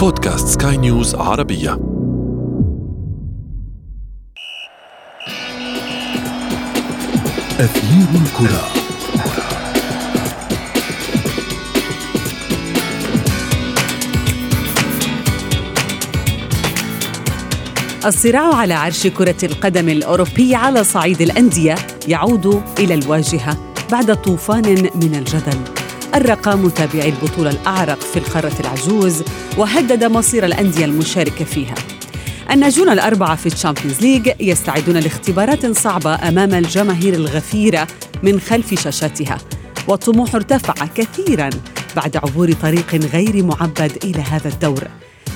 بودكاست سكاي نيوز عربية. أثير الكرة. الصراع على عرش كرة القدم الأوروبي على صعيد الأندية يعود إلى الواجهة بعد طوفان من الجدل. أرق متابعي البطولة الأعرق في القارة العجوز وهدد مصير الأندية المشاركة فيها. الناجون الأربعة في ال Champions League يستعدون لاختبارات صعبة أمام الجماهير الغفيرة من خلف شاشاتها. والطموح ارتفع كثيراً بعد عبور طريق غير معبد إلى هذا الدور.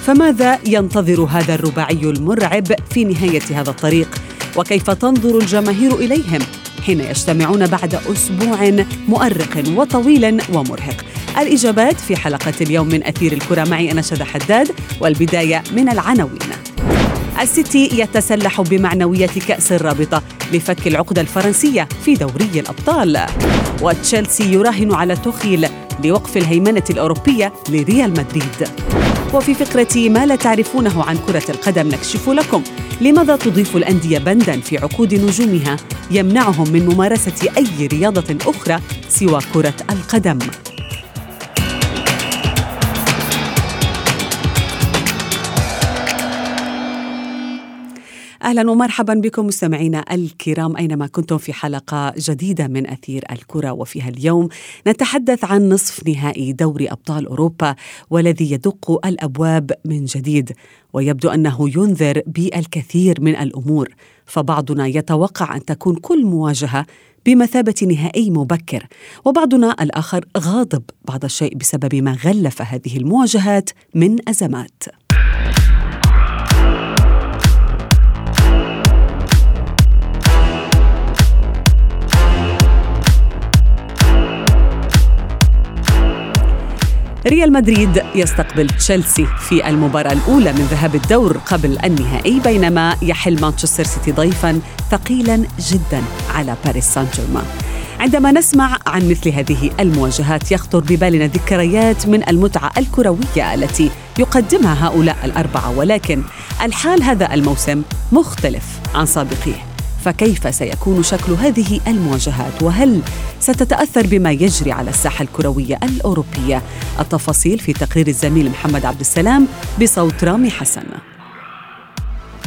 فماذا ينتظر هذا الرباعي المرعب في نهاية هذا الطريق؟ وكيف تنظر الجماهير إليهم؟ حين يجتمعون بعد أسبوع مؤرق وطويل ومرهق؟ الإجابات في حلقة اليوم من أثير الكرة معي أنا شذى حداد والبداية من العناوين. السيتي يتسلح بمعنوية كأس الرابطة لفك العقدة الفرنسية في دوري الأبطال. وتشيلسي يراهن على توخيل لوقف الهيمنة الأوروبية لريال مدريد. وفي فقرة ما لا تعرفونه عن كرة القدم نكشف لكم لماذا تضيف الأندية بندا في عقود نجومها يمنعهم من ممارسة أي رياضة أخرى سوى كرة القدم. أهلا ومرحبا بكم مستمعينا الكرام أينما كنتم في حلقة جديدة من أثير الكرة. وفيها اليوم نتحدث عن نصف نهائي دوري أبطال أوروبا والذي يدق الأبواب من جديد ويبدو أنه ينذر بالكثير من الأمور. فبعضنا يتوقع أن تكون كل مواجهة بمثابة نهائي مبكر وبعضنا الآخر غاضب بعض الشيء بسبب ما غلف هذه المواجهات من أزمات. ريال مدريد يستقبل تشيلسي في المباراة الأولى من ذهاب الدور قبل النهائي بينما يحل مانشستر سيتي ضيفا ثقيلا جدا على باريس سان جيرمان عندما نسمع عن مثل هذه المواجهات يخطر ببالنا ذكريات من المتعة الكروية التي يقدمها هؤلاء الأربعة ولكن الحال هذا الموسم مختلف عن سابقيه. فكيف سيكون شكل هذه المواجهات؟ وهل ستتأثر بما يجري على الساحة الكروية الأوروبية؟ التفاصيل في تقرير الزميل محمد عبد السلام بصوت رامي حسن.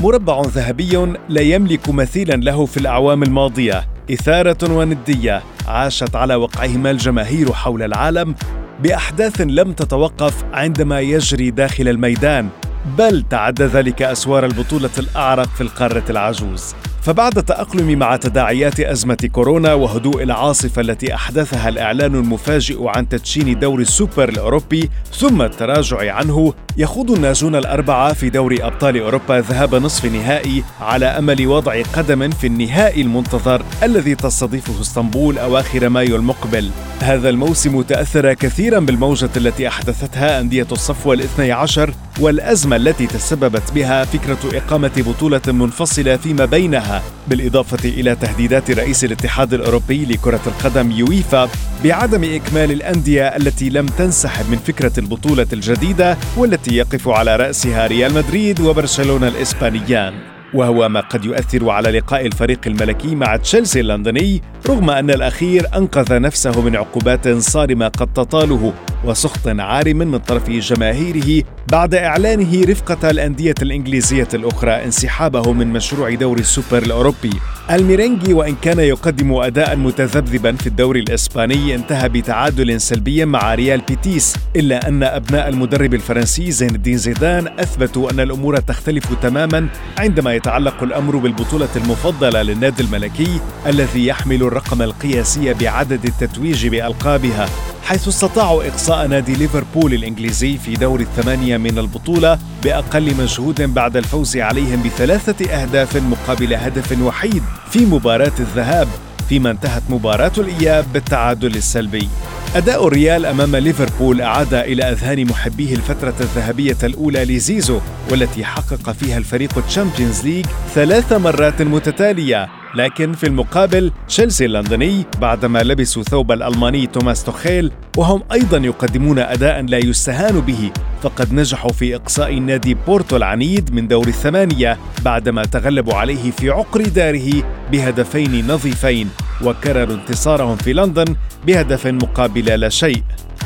مربع ذهبي لا يملك مثيلا له في الأعوام الماضية إثارة وندية عاشت على وقعهما الجماهير حول العالم بأحداث لم تتوقف عندما يجري داخل الميدان بل تعدى ذلك أسوار البطولة الأعرق في القارة العجوز. فبعد التأقلم مع تداعيات أزمة كورونا وهدوء العاصفة التي أحدثها الإعلان المفاجئ عن تدشين دوري السوبر الأوروبي ثم التراجع عنه يخوض الناجون الأربعة في دوري أبطال أوروبا ذهاب نصف نهائي على أمل وضع قدم في النهائي المنتظر الذي تستضيفه اسطنبول أواخر مايو المقبل. هذا الموسم تأثر كثيرا بالموجة التي أحدثتها أندية الصفوة الاثني عشر والأزمة التي تسببت بها فكرة إقامة بطولة منفصلة فيما بينها. بالإضافة إلى تهديدات رئيس الاتحاد الأوروبي لكرة القدم يويفا بعدم إكمال الأندية التي لم تنسحب من فكرة البطولة الجديدة والتي يقف على رأسها ريال مدريد وبرشلونة الإسبانيان. وهو ما قد يؤثر على لقاء الفريق الملكي مع تشيلسي اللندني رغم أن الأخير أنقذ نفسه من عقوبات صارمة قد تطاله وسخط عارم من طرف جماهيره بعد إعلانه رفقة الأندية الإنجليزية الأخرى انسحابه من مشروع دوري السوبر الأوروبي. الميرينجي وإن كان يقدم أداء متذبذبا في الدوري الإسباني انتهى بتعادل سلبي مع ريال بيتيس إلا أن أبناء المدرب الفرنسي زين الدين زيدان أثبتوا أن الأمور تختلف تماما عندما يتعلق الأمر بالبطولة المفضلة للنادي الملكي الذي يحمل الرقم القياسي بعدد التتويج بألقابها. حيث استطاعوا إقصاء نادي ليفربول الإنجليزي في دور الثمانية من البطولة بأقل مجهود بعد الفوز عليهم بثلاثة أهداف مقابل هدف وحيد في مباراة الذهاب فيما انتهت مباراة الإياب بالتعادل السلبي. أداء الريال أمام ليفربول أعاد إلى أذهان محبيه الفترة الذهبية الأولى لزيزو والتي حقق فيها الفريق Champions League ثلاث مرات متتالية. لكن في المقابل تشيلسي اللندني بعدما لبسوا ثوب الألماني توماس توخيل وهم أيضا يقدمون أداء لا يستهان به فقد نجحوا في إقصاء نادي بورتو العنيد من دور الثمانية بعدما تغلبوا عليه في عقر داره بهدفين نظيفين وكرروا انتصارهم في لندن بهدف مقابل لا شيء.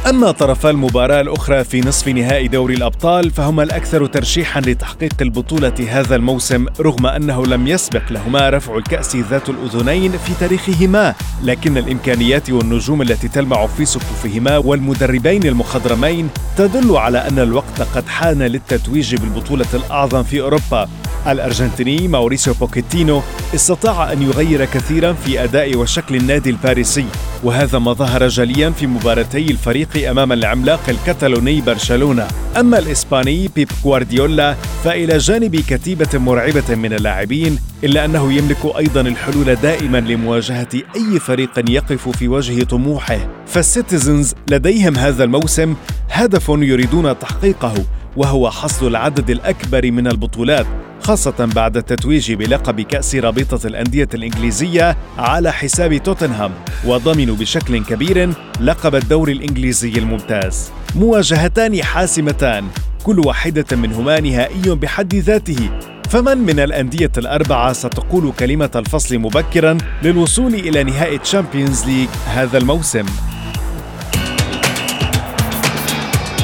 أما طرفا المباراة الأخرى في نصف نهائي دوري الأبطال فهما الأكثر ترشيحا لتحقيق البطولة هذا الموسم رغم أنه لم يسبق لهما رفع الكأس ذات الأذنين في تاريخهما لكن الإمكانيات والنجوم التي تلمع في صفوفهما والمدربين المخضرمين تدل على أن الوقت قد حان للتتويج بالبطولة الأعظم في أوروبا. الأرجنتيني ماوريسيو بوكيتينو استطاع أن يغير كثيرا في أداء وشكل النادي الباريسي وهذا ما ظهر جليا في مباراتي الفريق أمام العملاق الكتالوني برشلونة. أما الإسباني بيب غوارديولا فإلى جانب كتيبة مرعبة من اللاعبين إلا أنه يملك أيضا الحلول دائما لمواجهة أي فريق يقف في وجه طموحه. فالسيتيزنز لديهم هذا الموسم هدف يريدون تحقيقه وهو حصد العدد الأكبر من البطولات. خاصة بعد التتويج بلقب كأس رابطة الأندية الإنجليزية على حساب توتنهام وضمنوا بشكل كبير لقب الدوري الإنجليزي الممتاز. مواجهتان حاسمتان كل واحدة منهما نهائي بحد ذاته. فمن من الأندية الأربعة ستقول كلمة الفصل مبكرا للوصول إلى نهائي Champions League هذا الموسم.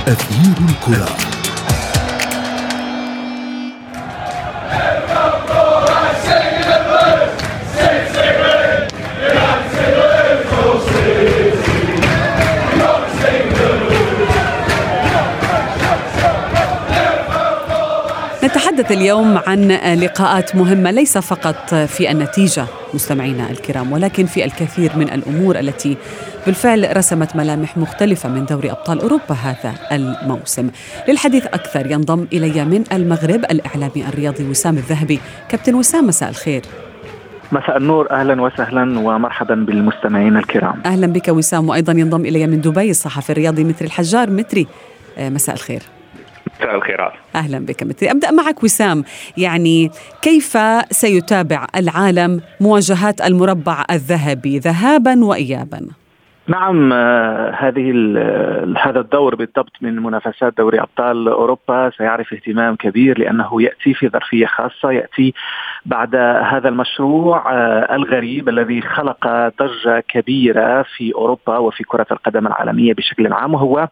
أثير الكرة. نتحدث اليوم عن لقاءات مهمة ليس فقط في النتيجة مستمعينا الكرام ولكن في الكثير من الأمور التي بالفعل رسمت ملامح مختلفة من دوري أبطال أوروبا هذا الموسم. للحديث أكثر ينضم إلي من المغرب الإعلامي الرياضي وسام الذهبي. كابتن وسام مساء الخير. مساء النور أهلا وسهلا ومرحبا بالمستمعين الكرام. أهلا بك وسام وأيضا ينضم إلي من دبي الصحفي الرياضي متري الحجار. متري آه، مساء الخير. مساء الخيرات أهلا بك. متري أبدأ معك وسام. يعني كيف سيتابع العالم مواجهات المربع الذهبي ذهابا وايابا؟ نعم آه، هذه هذا الدور بالضبط من منافسات دوري أبطال أوروبا. سيعرف اهتمام كبير لأنه يأتي في ظرفية خاصة يأتي بعد هذا المشروع آه، الغريب الذي خلق ضجة كبيرة في أوروبا وفي كرة القدم العالمية بشكل عام وهو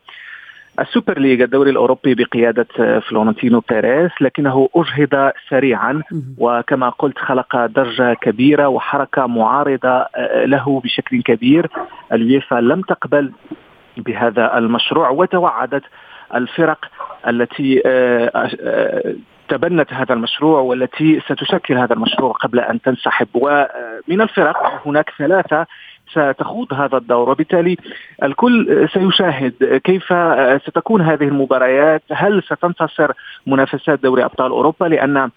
ال Super League الدوري الأوروبي بقيادة فلورنتينو بيريز لكنه أجهض سريعا وكما قلت خلق ضجه كبيرة وحركة معارضة آه، له بشكل كبير. اليوفا لم تقبل بهذا المشروع وتوعدت الفرق التي آه، آه، تبنت هذا المشروع والتي ستشكل هذا المشروع قبل أن تنسحب. ومن الفرق هناك ثلاثة ستخوض هذا الدور. وبالتالي الكل سيشاهد كيف ستكون هذه المباريات. هل ستنتصر منافسات دوري أبطال أوروبا؟ لأن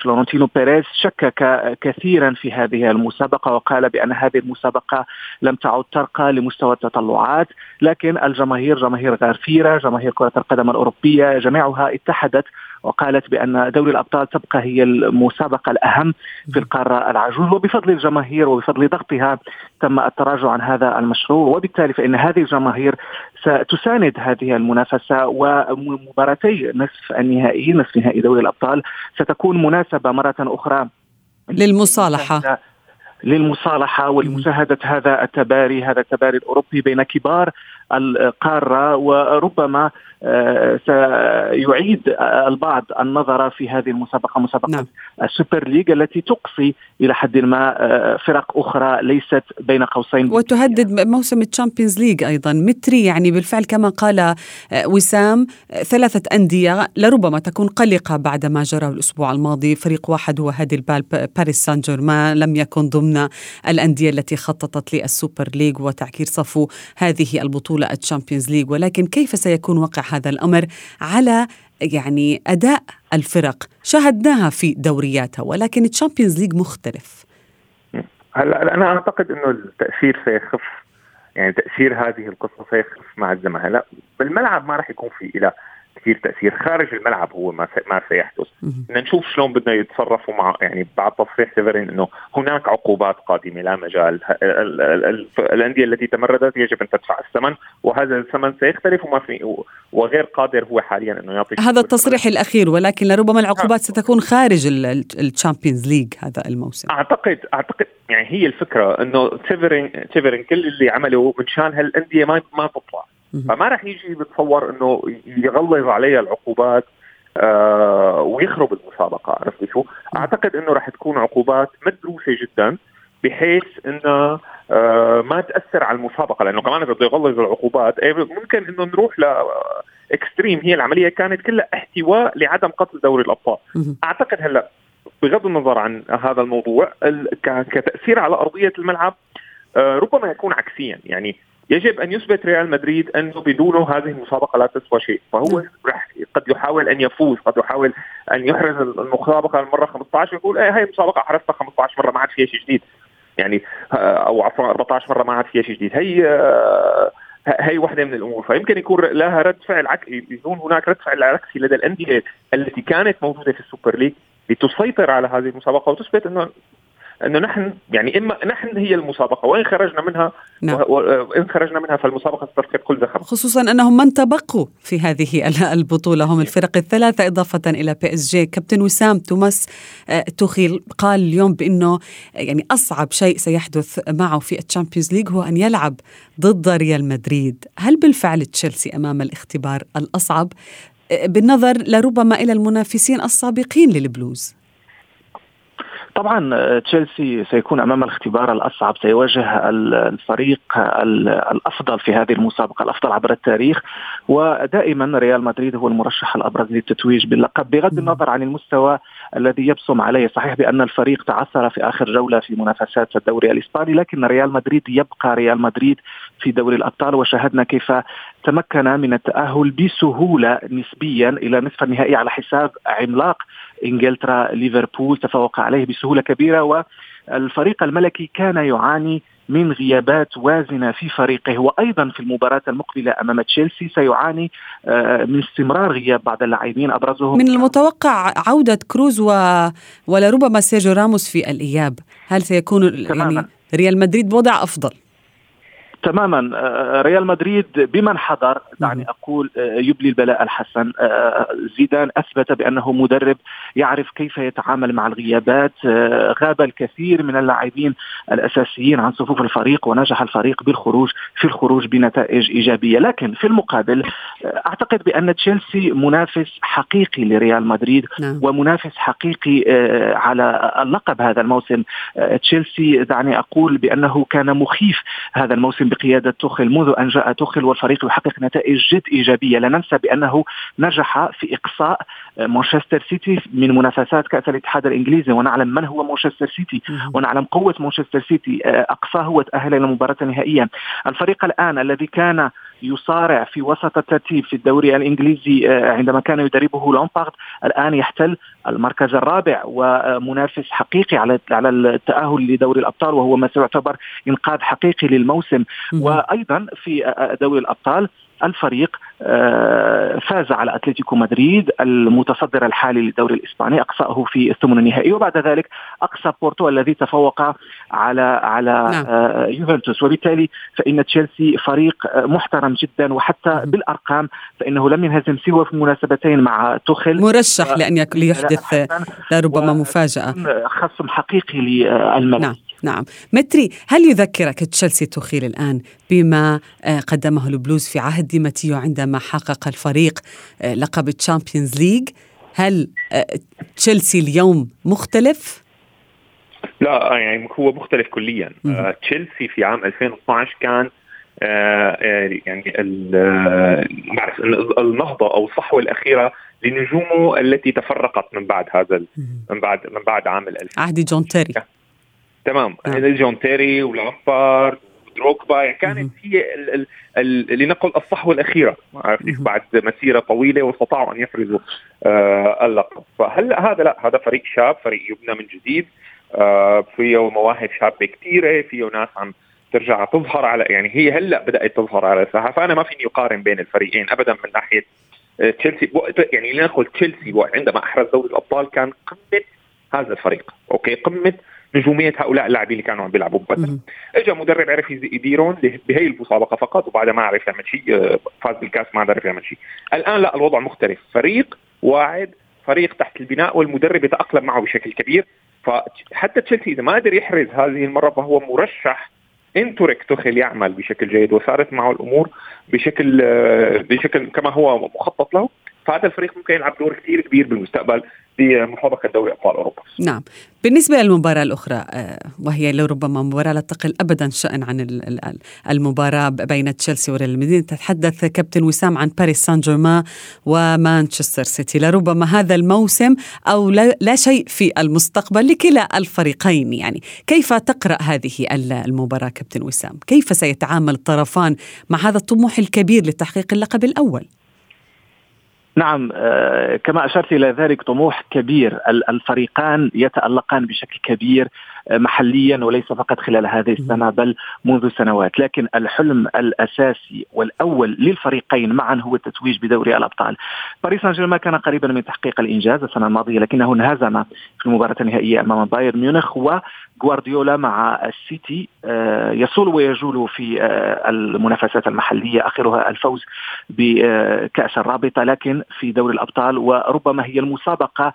فلورنتينو بيريز شكك كثيرا في هذه المسابقة وقال بأن هذه المسابقة لم تعد ترقى لمستوى التطلعات. لكن الجماهير جماهير غفيرة جماهير كرة القدم الأوروبية جميعها اتحدت وقالت بأن دوري الأبطال تبقى هي المسابقة الأهم في القارة العجوز. وبفضل الجماهير وبفضل ضغطها تم التراجع عن هذا المشروع. وبالتالي فإن هذه الجماهير ستساند هذه المنافسة ومباراتي نصف النهائي نصف نهائي دوري الأبطال ستكون مناسبة مرة أخرى للمصالحة. للمصالحة ولمشاهدة هذا التباري هذا التباري الأوروبي بين كبار القارة. وربما سيعيد البعض النظر في هذه المسابقة مسابقة نعم. ال Super League التي تقصي إلى حد ما آه، فرق أخرى ليست بين قوسين. وتهدد موسم ال Champions League أيضا. متري يعني بالفعل كما قال آه، وسام ثلاثة أندية لربما تكون قلقة بعد ما جرى الأسبوع الماضي. فريق واحد هو هادئ البال باريس سان جيرمان لم يكن ضمن الأندية التي خططت لل Super League وتعكير صفو هذه البطولة ال Champions League ولكن كيف سيكون وقع هذا الأمر على يعني أداء الفرق. شاهدناها في دورياتها ولكن ال Champions League مختلف. هلا أنا أعتقد إنه التأثير سيخف. يعني تأثير هذه القصة سيخف مع الزمن. هلا بالملعب ما راح يكون في إلها كثير تأثير خارج الملعب هو ما ما سيحدث. بدنا نشوف شلون بدنا يتصرفوا مع يعني بعد تصريح سيفرين إنه هناك عقوبات قادمة لا مجال. الأندية التي تمردت يجب أن تدفع الثمن وهذا الثمن سيختلف وما في وغير قادر هو حاليا إنه يعطي هذا التصريح الأخير ولكن لربما العقوبات ستكون خارج ال Champions League هذا الموسم. اعتقد أعتقد يعني هي الفكرة إنه سيفرين سيفرين كل اللي عمله من شان هالأندية ما ما تطلع. فما راح يجي بتصور إنه يغلظ عليها العقوبات آه ويخرب المسابقة عرفت شو؟ أعتقد إنه راح تكون عقوبات مدروسة جدا بحيث إنه آه ما تأثر على المسابقة لأنه كمان بده يغلظ العقوبات إيه، ممكن إنه نروح ل اكستريم هي العملية كانت كلها احتواء لعدم قتل دوري الأبطال. أعتقد هلأ بغض النظر عن هذا الموضوع كتأثير على أرضية الملعب آه ربما يكون عكسيا يعني يجب أن يثبت ريال مدريد أنه بدونه هذه المسابقة لا تسوى شيء، فهو رح قد يحاول أن يفوز، قد يحاول أن يحرز المسابقة المره 15 يقول إيه هي المسابقه حرزتها 15 مرة ما عاد فيها شيء جديد. يعني أو عفوا 14 مرة ما عاد فيها شيء جديد، هي هي واحدة من الأمور. فيمكن يكون لها رد فعل عكسي يكون هناك رد فعل عكسي لدى الأندية التي كانت موجودة في ال Super League لتسيطر على هذه المسابقة وتثبت إنه انه نحن يعني إما نحن هي المسابقة وإن خرجنا منها نعم. وان خرجنا منها فالمسابقة ستفقد كل زخم خصوصا أنهم من تبقوا في هذه البطولة هم الفرق الثلاثة إضافة إلى PSG. كابتن وسام توماس آه، توخيل قال اليوم بأنه يعني أصعب شيء سيحدث معه في ال Champions League هو أن يلعب ضد ريال مدريد. هل بالفعل تشيلسي أمام الاختبار الأصعب؟ آه، بالنظر لربما إلى المنافسين السابقين للبلوز. طبعا آه، تشيلسي سيكون أمام الاختبار الأصعب سيواجه الفريق الأفضل في هذه المسابقة الأفضل عبر التاريخ. ودائما ريال مدريد هو المرشح الأبرز للتتويج باللقب. بغض النظر عن المستوى الذي يبصم عليه صحيح بأن الفريق تعثر في آخر جولة في منافسات الدوري الإسباني لكن ريال مدريد يبقى ريال مدريد في دوري الأبطال. وشاهدنا كيف تمكن من التأهل بسهولة نسبيا إلى نصف النهائي على حساب عملاق. إنجلترا ليفربول تفوق عليه بسهولة كبيرة والفريق الملكي كان يعاني من غيابات وازنة في فريقه. وأيضا في المباراة المقبلة أمام تشيلسي سيعاني آه، من استمرار غياب بعض اللاعبين أبرزهم. من المتوقع عودة كروز و... ولربما سيرجيو راموس في الإياب. هل سيكون يعني ريال مدريد بوضع أفضل؟ تماما. آه، ريال مدريد بمن حضر؟ دعني أقول آه، يبلي البلاء الحسن. آه، زيدان أثبت بأنه مدرب يعرف كيف يتعامل مع الغيابات. غاب الكثير من اللاعبين الأساسيين عن صفوف الفريق ونجح الفريق بالخروج في الخروج بنتائج إيجابية. لكن في المقابل أعتقد بأن تشيلسي منافس حقيقي لريال مدريد نعم. ومنافس حقيقي على اللقب هذا الموسم. تشيلسي دعني أقول بأنه كان مخيف هذا الموسم بقيادة توخل منذ أن جاء توخل والفريق يحقق نتائج جد إيجابية. لا ننسى بأنه نجح في إقصاء مانشستر سيتي من منافسات كأس الاتحاد الإنجليزي. ونعلم من هو مانشستر سيتي. ونعلم قوة مانشستر سيتي أقصاه وتأهل إلى المباراة النهائية الفريق الآن الذي كان يصارع في وسط الترتيب في الدوري الإنجليزي آه، عندما كان يدربه لامبارد الآن يحتل المركز الرابع ومنافس حقيقي على على التأهل لدوري الأبطال وهو ما سيعتبر إنقاذ حقيقي للموسم. وأيضا في آه، آه، دوري الأبطال الفريق آه، فاز على أتلتيكو مدريد المتصدر الحالي للدوري الإسباني أقصأه في الثمن النهائي. وبعد ذلك أقصى بورتو الذي تفوق على على نعم. آه، يوفنتوس. وبالتالي فإن تشيلسي فريق محترم جدا وحتى بالأرقام فإنه لم ينهزم سوى في مناسبتين مع توخل مرشح لأن ليحدث لربما مفاجأة. خصم حقيقي للملك. نعم. نعم. متري هل يذكرك تشيلسي توخيل الآن بما آه، قدمه البلوز في عهد ديماتيو عندما حقق الفريق آه، لقب Champions League هل آه، تشيلسي اليوم مختلف؟ لا يعني هو مختلف كليا. تشيلسي في عام 2012 كان يعني بعرف النهضة أو الصحوة الأخيرة لنجومه التي تفرقت من بعد هذا من بعد من بعد عام 2000 عهد جون تيري. تمام. آه. جون تيري ولامبارد ودروكبا. يعني كانت هي لنقل الصحوة الأخيرة. عرفت بعد مسيرة طويلة واستطاعوا أن يفرزوا آه اللقب. فهلا هذا لا هذا فريق شاب فريق يبنى من جديد. آه فيه مواهب شابة كثيره فيه ناس عم ترجع تظهر على يعني هي هلأ بدأت تظهر على الساحه فأنا ما فيني أقارن بين الفريقين ابدا من ناحية تشيلسي. يعني لنقل تشيلسي عندما أحرز دوري الأبطال كان قمة هذا الفريق. okay قمة نجومية هؤلاء اللاعبين اللي كانوا عم بيلعبوا ببدر اجى مدرب عرف يديرهم بهي المسابقة فقط وبعدها ما عرف يعمل شيء آه، فاز بالكاس ما عرف يعمل شيء. الآن لا الوضع مختلف. فريق واعد فريق تحت البناء والمدرب يتأقلم معه بشكل كبير. فحتى تشيلسي إذا ما قدر يحرز هذه المرة فهو مرشح إن ترك توخل يعمل بشكل جيد وصارت معه الأمور بشكل آه، بشكل كما هو مخطط له. فهذا الفريق ممكن يلعب دور كثير كبير بالمستقبل بمسابقة دوري أبطال أوروبا. نعم. بالنسبة للمباراة الأخرى آه، وهي لربما مباراة لا تقل أبدا شأن عن المباراة بين تشيلسي وريال مدريد. تتحدث كابتن وسام عن باريس سان جيرمان ومانشستر سيتي. لربما هذا الموسم أو لا شيء في المستقبل لكلا الفريقين يعني. كيف تقرأ هذه المباراة كابتن وسام؟ كيف سيتعامل الطرفان مع هذا الطموح الكبير لتحقيق اللقب الأول؟ نعم آه، كما أشرت إلى ذلك طموح كبير. الفريقان يتألقان بشكل كبير محليا وليس فقط خلال هذه السنة بل منذ سنوات، لكن الحلم الأساسي والأول للفريقين معا هو التتويج بدوري الأبطال. باريس سان جيرمان كان قريبا من تحقيق الإنجاز السنة الماضية لكنه انهزم في المباراة النهائية أمام بايرن ميونخ وغوارديولا مع السيتي آه، يصول ويجول في آه، المنافسات المحلية آخرها الفوز بكأس الرابطة لكن في دوري الأبطال وربما هي المسابقة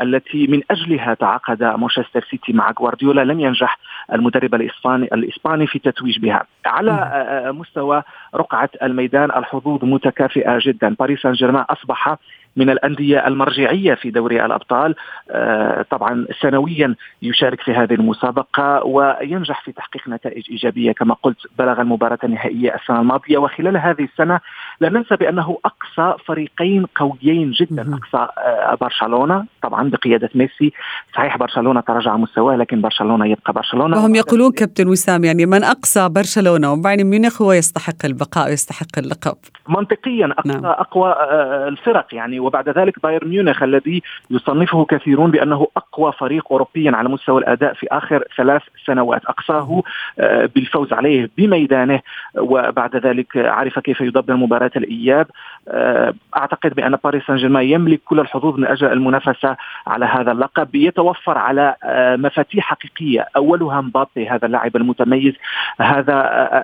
التي من أجلها تعاقد مانشستر سيتي مع غوارديولا لم ينجح المدرب الاسباني الإسباني في التتويج بها. على آه، مستوى رقعة الميدان الحظوظ متكافئة جدا. باريس سان جيرمان أصبح من الأندية المرجعية في دوري الأبطال. آه، طبعا سنويا يشارك في هذه المسابقة وينجح في تحقيق نتائج إيجابية كما قلت بلغ المباراة النهائية السنة الماضية. وخلال هذه السنة لا ننسى بأنه أقصى فريقين قويين جدا أقصى آه، برشلونة طبعا بقيادة ميسي. صحيح برشلونة تراجع مستواه لكن برشلونة يبقى برشلونة. وهم يقولون كابتن وسام يعني من أقصى برشلونة وبايرن ميونخ هو يستحق البقاء ويستحق اللقب. منطقيا أقصى نعم. أقوى آه، الفرق يعني. وبعد ذلك بايرن ميونخ الذي يصنفه كثيرون بأنه أقوى فريق اوروبيا على مستوى الأداء في آخر ثلاث سنوات. أقصاه آه، بالفوز عليه بميدانه وبعد ذلك عرف كيف يدبر مباراة الإياب. آه، أعتقد بأن باريس سان جيرمان يملك كل الحظوظ من أجل المنافسة على هذا اللقب. يتوفر على آه، مفاتيح حقيقية. أولها مبابي هذا اللاعب المتميز هذا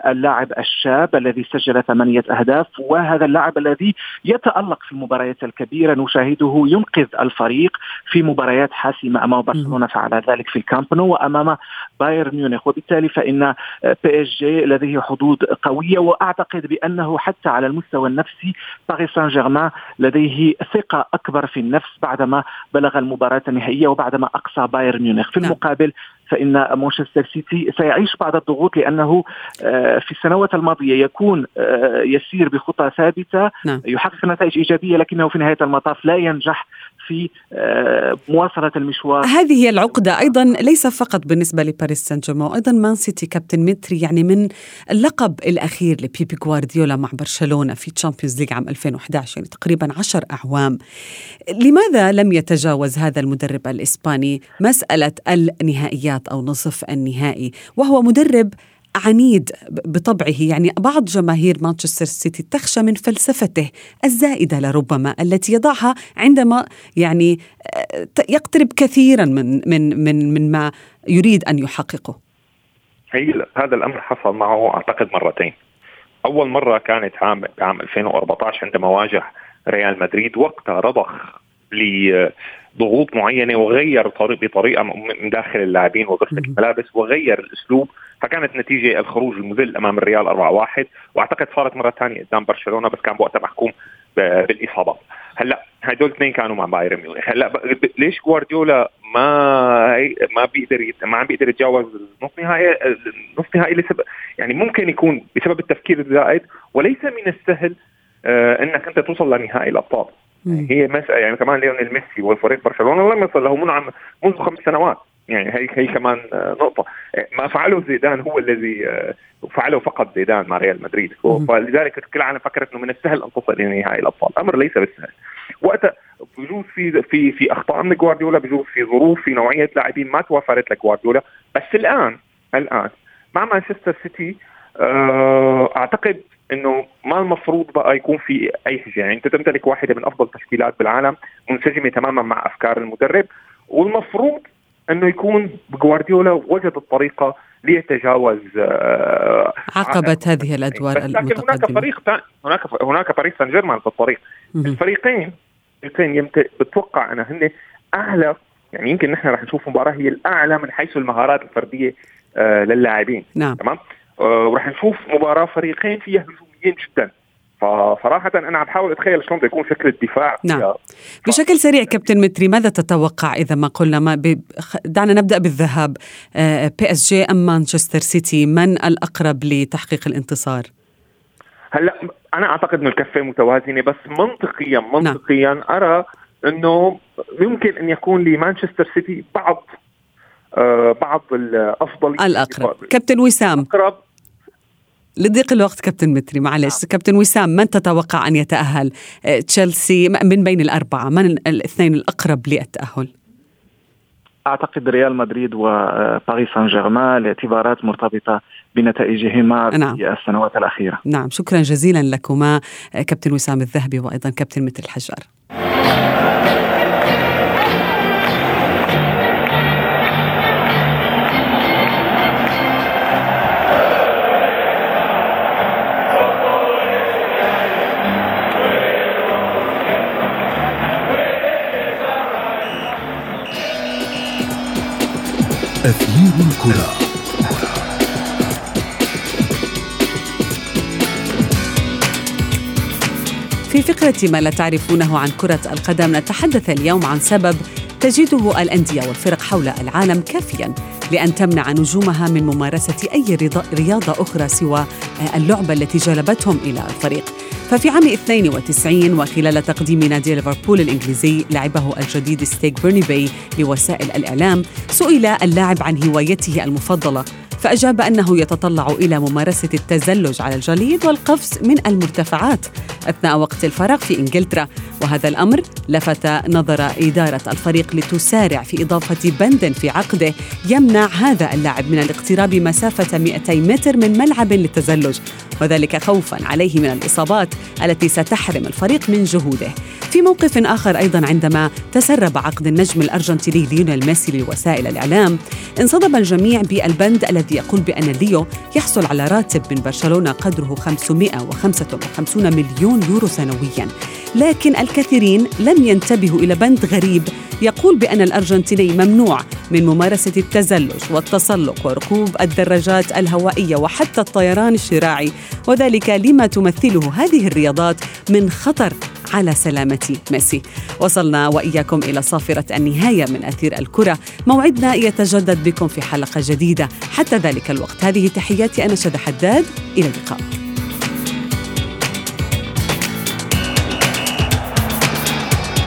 اللاعب الشاب الذي سجل ثمانية أهداف وهذا اللاعب الذي يتألق في المباريات الكبيرة. كبيرة نشاهده ينقذ الفريق في مباريات حاسمة أمام برشلونة فعل ذلك في الكامب نو وأمام بايرن ميونخ. وبالتالي فإن PSG لديه حظوظ قوية وأعتقد بأنه حتى على المستوى النفسي باريس سان جيرمان لديه ثقة أكبر في النفس بعدما بلغ المباراة النهائية وبعدما أقصى بايرن ميونخ. في نعم. المقابل فإن مانشستر سيتي سيعيش بعض الضغوط لأنه آه، في السنوات الماضية يكون آه، يسير بخطى ثابتة نعم. يحقق نتائج إيجابية لكنه في نهاية المطاف لا ينجح في آه، مواصلة المشوار. هذه هي العقدة أيضا ليس فقط بالنسبة لباريس سان جيرمان أيضا مان سيتي كابتن متري يعني من اللقب الأخير لبيب غوارديولا مع برشلونة في Champions League عام 2011 يعني تقريبا عشر أعوام. لماذا لم يتجاوز هذا المدرب الإسباني مسألة النهائيات؟ أو نصف النهائي وهو مدرب عنيد بطبعه يعني بعض جماهير مانشستر سيتي تخشى من فلسفته الزائدة لربما التي يضعها عندما يعني آه، يقترب كثيرا من من من من ما يريد أن يحققه. هي هذا الأمر حصل معه أعتقد مرتين. أول مرة كانت عام عام 2014 عندما واجه ريال مدريد وقتها رضخ لضغوط معينة وغير طريق بطريقة من داخل اللاعبين وغرفة الملابس وغير الأسلوب فكانت نتيجة الخروج المذل أمام الريال 4-1 وأعتقد صارت مرة ثانية قدام برشلونة بس كان بوقتها محكوم بالإصابات. هلأ هدول الاثنين كانوا مع بايرن ميونخ. هلأ ليش جوارديولا ما ما بيقدر ما عم بيقدر يتجاوز النصف نهائي النصف نهائي لسبب يعني ممكن يكون بسبب التفكير الزائد وليس من السهل آه إنك أنت توصل لنهائي الأبطال. هي مسألة يعني كمان ليونيل ميسي وفريق برشلونة لم يصل له منعم منذ خمس سنوات. يعني هي هي كمان آه، نقطة. ما فعله زيدان هو الذي آه، فعله فقط زيدان مع ريال مدريد. فلذلك كل العالم فكرت إنه من السهل أن تصل إلى نهائي الأبطال، الأمر ليس بالسهل. وقتها بجوز في في في أخطاء من جوارديولا بجوز في ظروف في نوعية لاعبين ما توفرت لجوارديولا. بس الآن الآن مع مانشستر سيتي آه، أعتقد إنه ما المفروض بقى يكون في أي شيء. يعني أنت تمتلك واحدة من أفضل التشكيلات بالعالم منسجمة تماما مع أفكار المدرب والمفروض إنه يكون جوارديولا وجد الطريقة ليتجاوز آه عقبة هذه الأدوار لكن هناك فريق هناك هناك باريس سان جيرمان في الطريق. الفريقين الفريقين بتوقع أنا هن أعلى يعني يمكن نحن رح نشوف مباراة هي الأعلى من حيث المهارات الفردية آه للاعبين. نعم. تمام؟ آه ورح نشوف مباراة فريقين فيها هجوميين جدا. فصراحة أنا عم بحاول أتخيل شلون بده يكون شكل الدفاع. نعم. بشكل سريع كابتن متري ماذا تتوقع إذا ما قلنا ما ب... دعنا نبدأ بالذهاب PSG أم مانشستر سيتي؟ من الأقرب لتحقيق الانتصار؟ هلأ أنا أعتقد أنه الكفة متوازنة بس منطقيا منطقيا نعم. أرى أنه يمكن أن يكون لمانشستر سيتي بعض آه بعض الأفضل الأقرب كابتن وسام أقرب لضيق الوقت كابتن متري معلش نعم. كابتن وسام من تتوقع أن يتأهل آه، تشيلسي من بين الأربعة من الاثنين الأقرب للتأهل أعتقد ريال مدريد وباريس سان جيرمان لاعتبارات مرتبطة بنتائجهما نعم. في السنوات الأخيرة. نعم شكرا جزيلا لكما آه، كابتن وسام الذهبي وأيضا كابتن متر الحجار. أثير الكرة. في فقرة ما لا تعرفونه عن كرة القدم نتحدث اليوم عن سبب تجده الأندية والفرق حول العالم كافيا لأن تمنع نجومها من ممارسة أي رياضة أخرى سوى اللعبة التي جلبتهم إلى الفريق. ففي عام 92 وخلال تقديم نادي ليفربول الإنجليزي لاعبه الجديد ستيغ بيورنباي لوسائل الإعلام سئل اللاعب عن هوايته المفضلة. فأجاب أنه يتطلع إلى ممارسة التزلج على الجليد والقفز من المرتفعات أثناء وقت الفراغ في إنجلترا. وهذا الأمر لفت نظر إدارة الفريق لتسارع في إضافة بند في عقده يمنع هذا اللاعب من الاقتراب مسافة 200 متر من ملعب للتزلج وذلك خوفا عليه من الإصابات التي ستحرم الفريق من جهوده. في موقف آخر أيضا عندما تسرب عقد النجم الأرجنتيني ليونيل ميسي لوسائل الإعلام انصدم الجميع بالبند الذي يقول بأن ليو يحصل على راتب من برشلونة قدره 555 مليون يورو سنويا. لكن الكثيرين لم ينتبهوا إلى بند غريب يقول بأن الأرجنتيني ممنوع من ممارسة التزلج والتسلق وركوب الدراجات الهوائية وحتى الطيران الشراعي. وذلك لما تمثله هذه الرياضات من خطر على سلامة ميسي. وصلنا وإياكم إلى صافرة النهاية من أثير الكرة. موعدنا يتجدد بكم في حلقة جديدة. حتى ذلك الوقت. هذه تحياتي أنا شذى حداد. إلى اللقاء.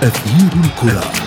أثير الكرة.